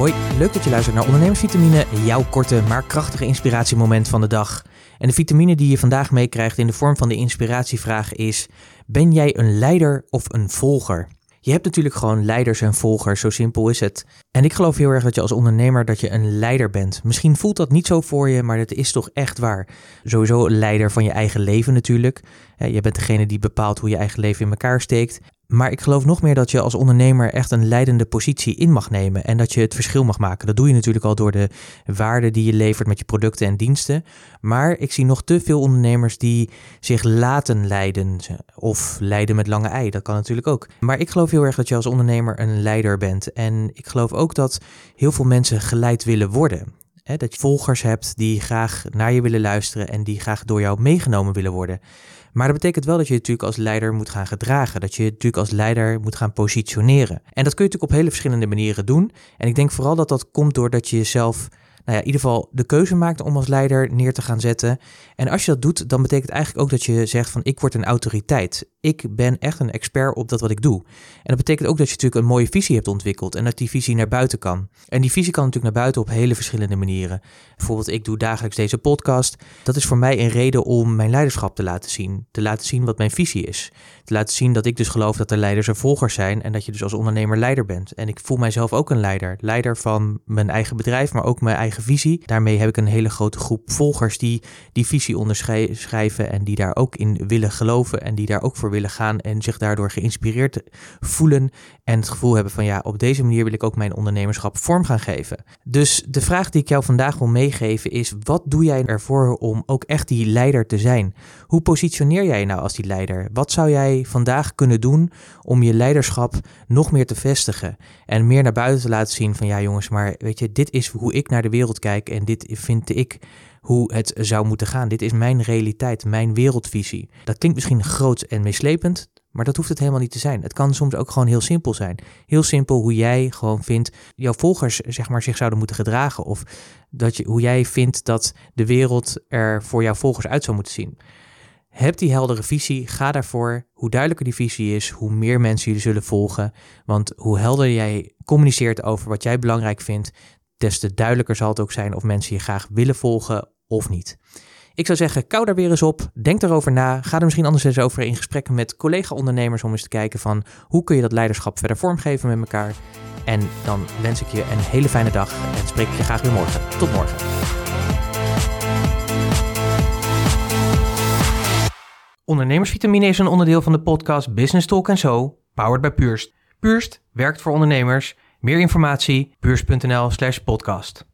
Hoi, leuk dat je luistert naar Ondernemersvitamine, jouw korte maar krachtige inspiratiemoment van de dag. En de vitamine die je vandaag meekrijgt in de vorm van de inspiratievraag is: Ben jij een leider of een volger? Je hebt natuurlijk gewoon leiders en volgers, zo simpel is het. En ik geloof heel erg dat je als ondernemer dat je een leider bent. Misschien voelt dat niet zo voor je, maar het is toch echt waar. Sowieso leider van je eigen leven natuurlijk. Je bent degene die bepaalt hoe je eigen leven in elkaar steekt. Maar ik geloof nog meer dat je als ondernemer echt een leidende positie in mag nemen en dat je het verschil mag maken. Dat doe je natuurlijk al door de waarde die je levert met je producten en diensten. Maar ik zie nog te veel ondernemers die zich laten leiden of leiden met lange ei. Dat kan natuurlijk ook. Maar ik geloof heel erg dat je als ondernemer een leider bent. En ik geloof ook dat heel veel mensen geleid willen worden. Dat je volgers hebt die graag naar je willen luisteren en die graag door jou meegenomen willen worden. Maar dat betekent wel dat je je natuurlijk als leider moet gaan gedragen. Dat je je natuurlijk als leider moet gaan positioneren. En dat kun je natuurlijk op hele verschillende manieren doen. En ik denk vooral dat dat komt doordat je jezelf nou ja, in ieder geval de keuze maakt om als leider neer te gaan zetten. En als je dat doet, dan betekent eigenlijk ook dat je zegt van ik word een autoriteit. Ik ben echt een expert op dat wat ik doe. En dat betekent ook dat je natuurlijk een mooie visie hebt ontwikkeld en dat die visie naar buiten kan. En die visie kan natuurlijk naar buiten op hele verschillende manieren. Bijvoorbeeld, ik doe dagelijks deze podcast. Dat is voor mij een reden om mijn leiderschap te laten zien. Te laten zien wat mijn visie is. Te laten zien dat ik dus geloof dat er leiders en volgers zijn en dat je dus als ondernemer leider bent. En ik voel mijzelf ook een leider. Leider van mijn eigen bedrijf, maar ook mijn eigen visie. Daarmee heb ik een hele grote groep volgers die die visie onderschrijven en die daar ook in willen geloven en die daar ook voor willen gaan en zich daardoor geïnspireerd voelen en het gevoel hebben van ja, op deze manier wil ik ook mijn ondernemerschap vorm gaan geven. Dus de vraag die ik jou vandaag wil meegeven is: wat doe jij ervoor om ook echt die leider te zijn? Hoe positioneer jij je nou als die leider? Wat zou jij vandaag kunnen doen om je leiderschap nog meer te vestigen en meer naar buiten te laten zien van ja, jongens, maar weet je, dit is hoe ik naar de wereld kijk en dit vind ik hoe het zou moeten gaan. Dit is mijn realiteit, mijn wereldvisie. Dat klinkt misschien groot en meeslepend, maar dat hoeft het helemaal niet te zijn. Het kan soms ook gewoon heel simpel zijn. Heel simpel hoe jij gewoon vindt, jouw volgers zeg maar, zich zouden moeten gedragen. Of dat je, hoe jij vindt dat de wereld er voor jouw volgers uit zou moeten zien. Heb die heldere visie, ga daarvoor. Hoe duidelijker die visie is, hoe meer mensen je zullen volgen. Want hoe helder jij communiceert over wat jij belangrijk vindt, des te duidelijker zal het ook zijn of mensen je graag willen volgen of niet. Ik zou zeggen, kou daar weer eens op. Denk erover na. Ga er misschien anders eens over in gesprekken met collega-ondernemers om eens te kijken van hoe kun je dat leiderschap verder vormgeven met elkaar. En dan wens ik je een hele fijne dag en spreek ik je graag weer morgen. Tot morgen. Ondernemersvitamine is een onderdeel van de podcast Business Talk Zo, powered by Purst. Purst werkt voor ondernemers. Meer informatie, puurs.nl slash podcast.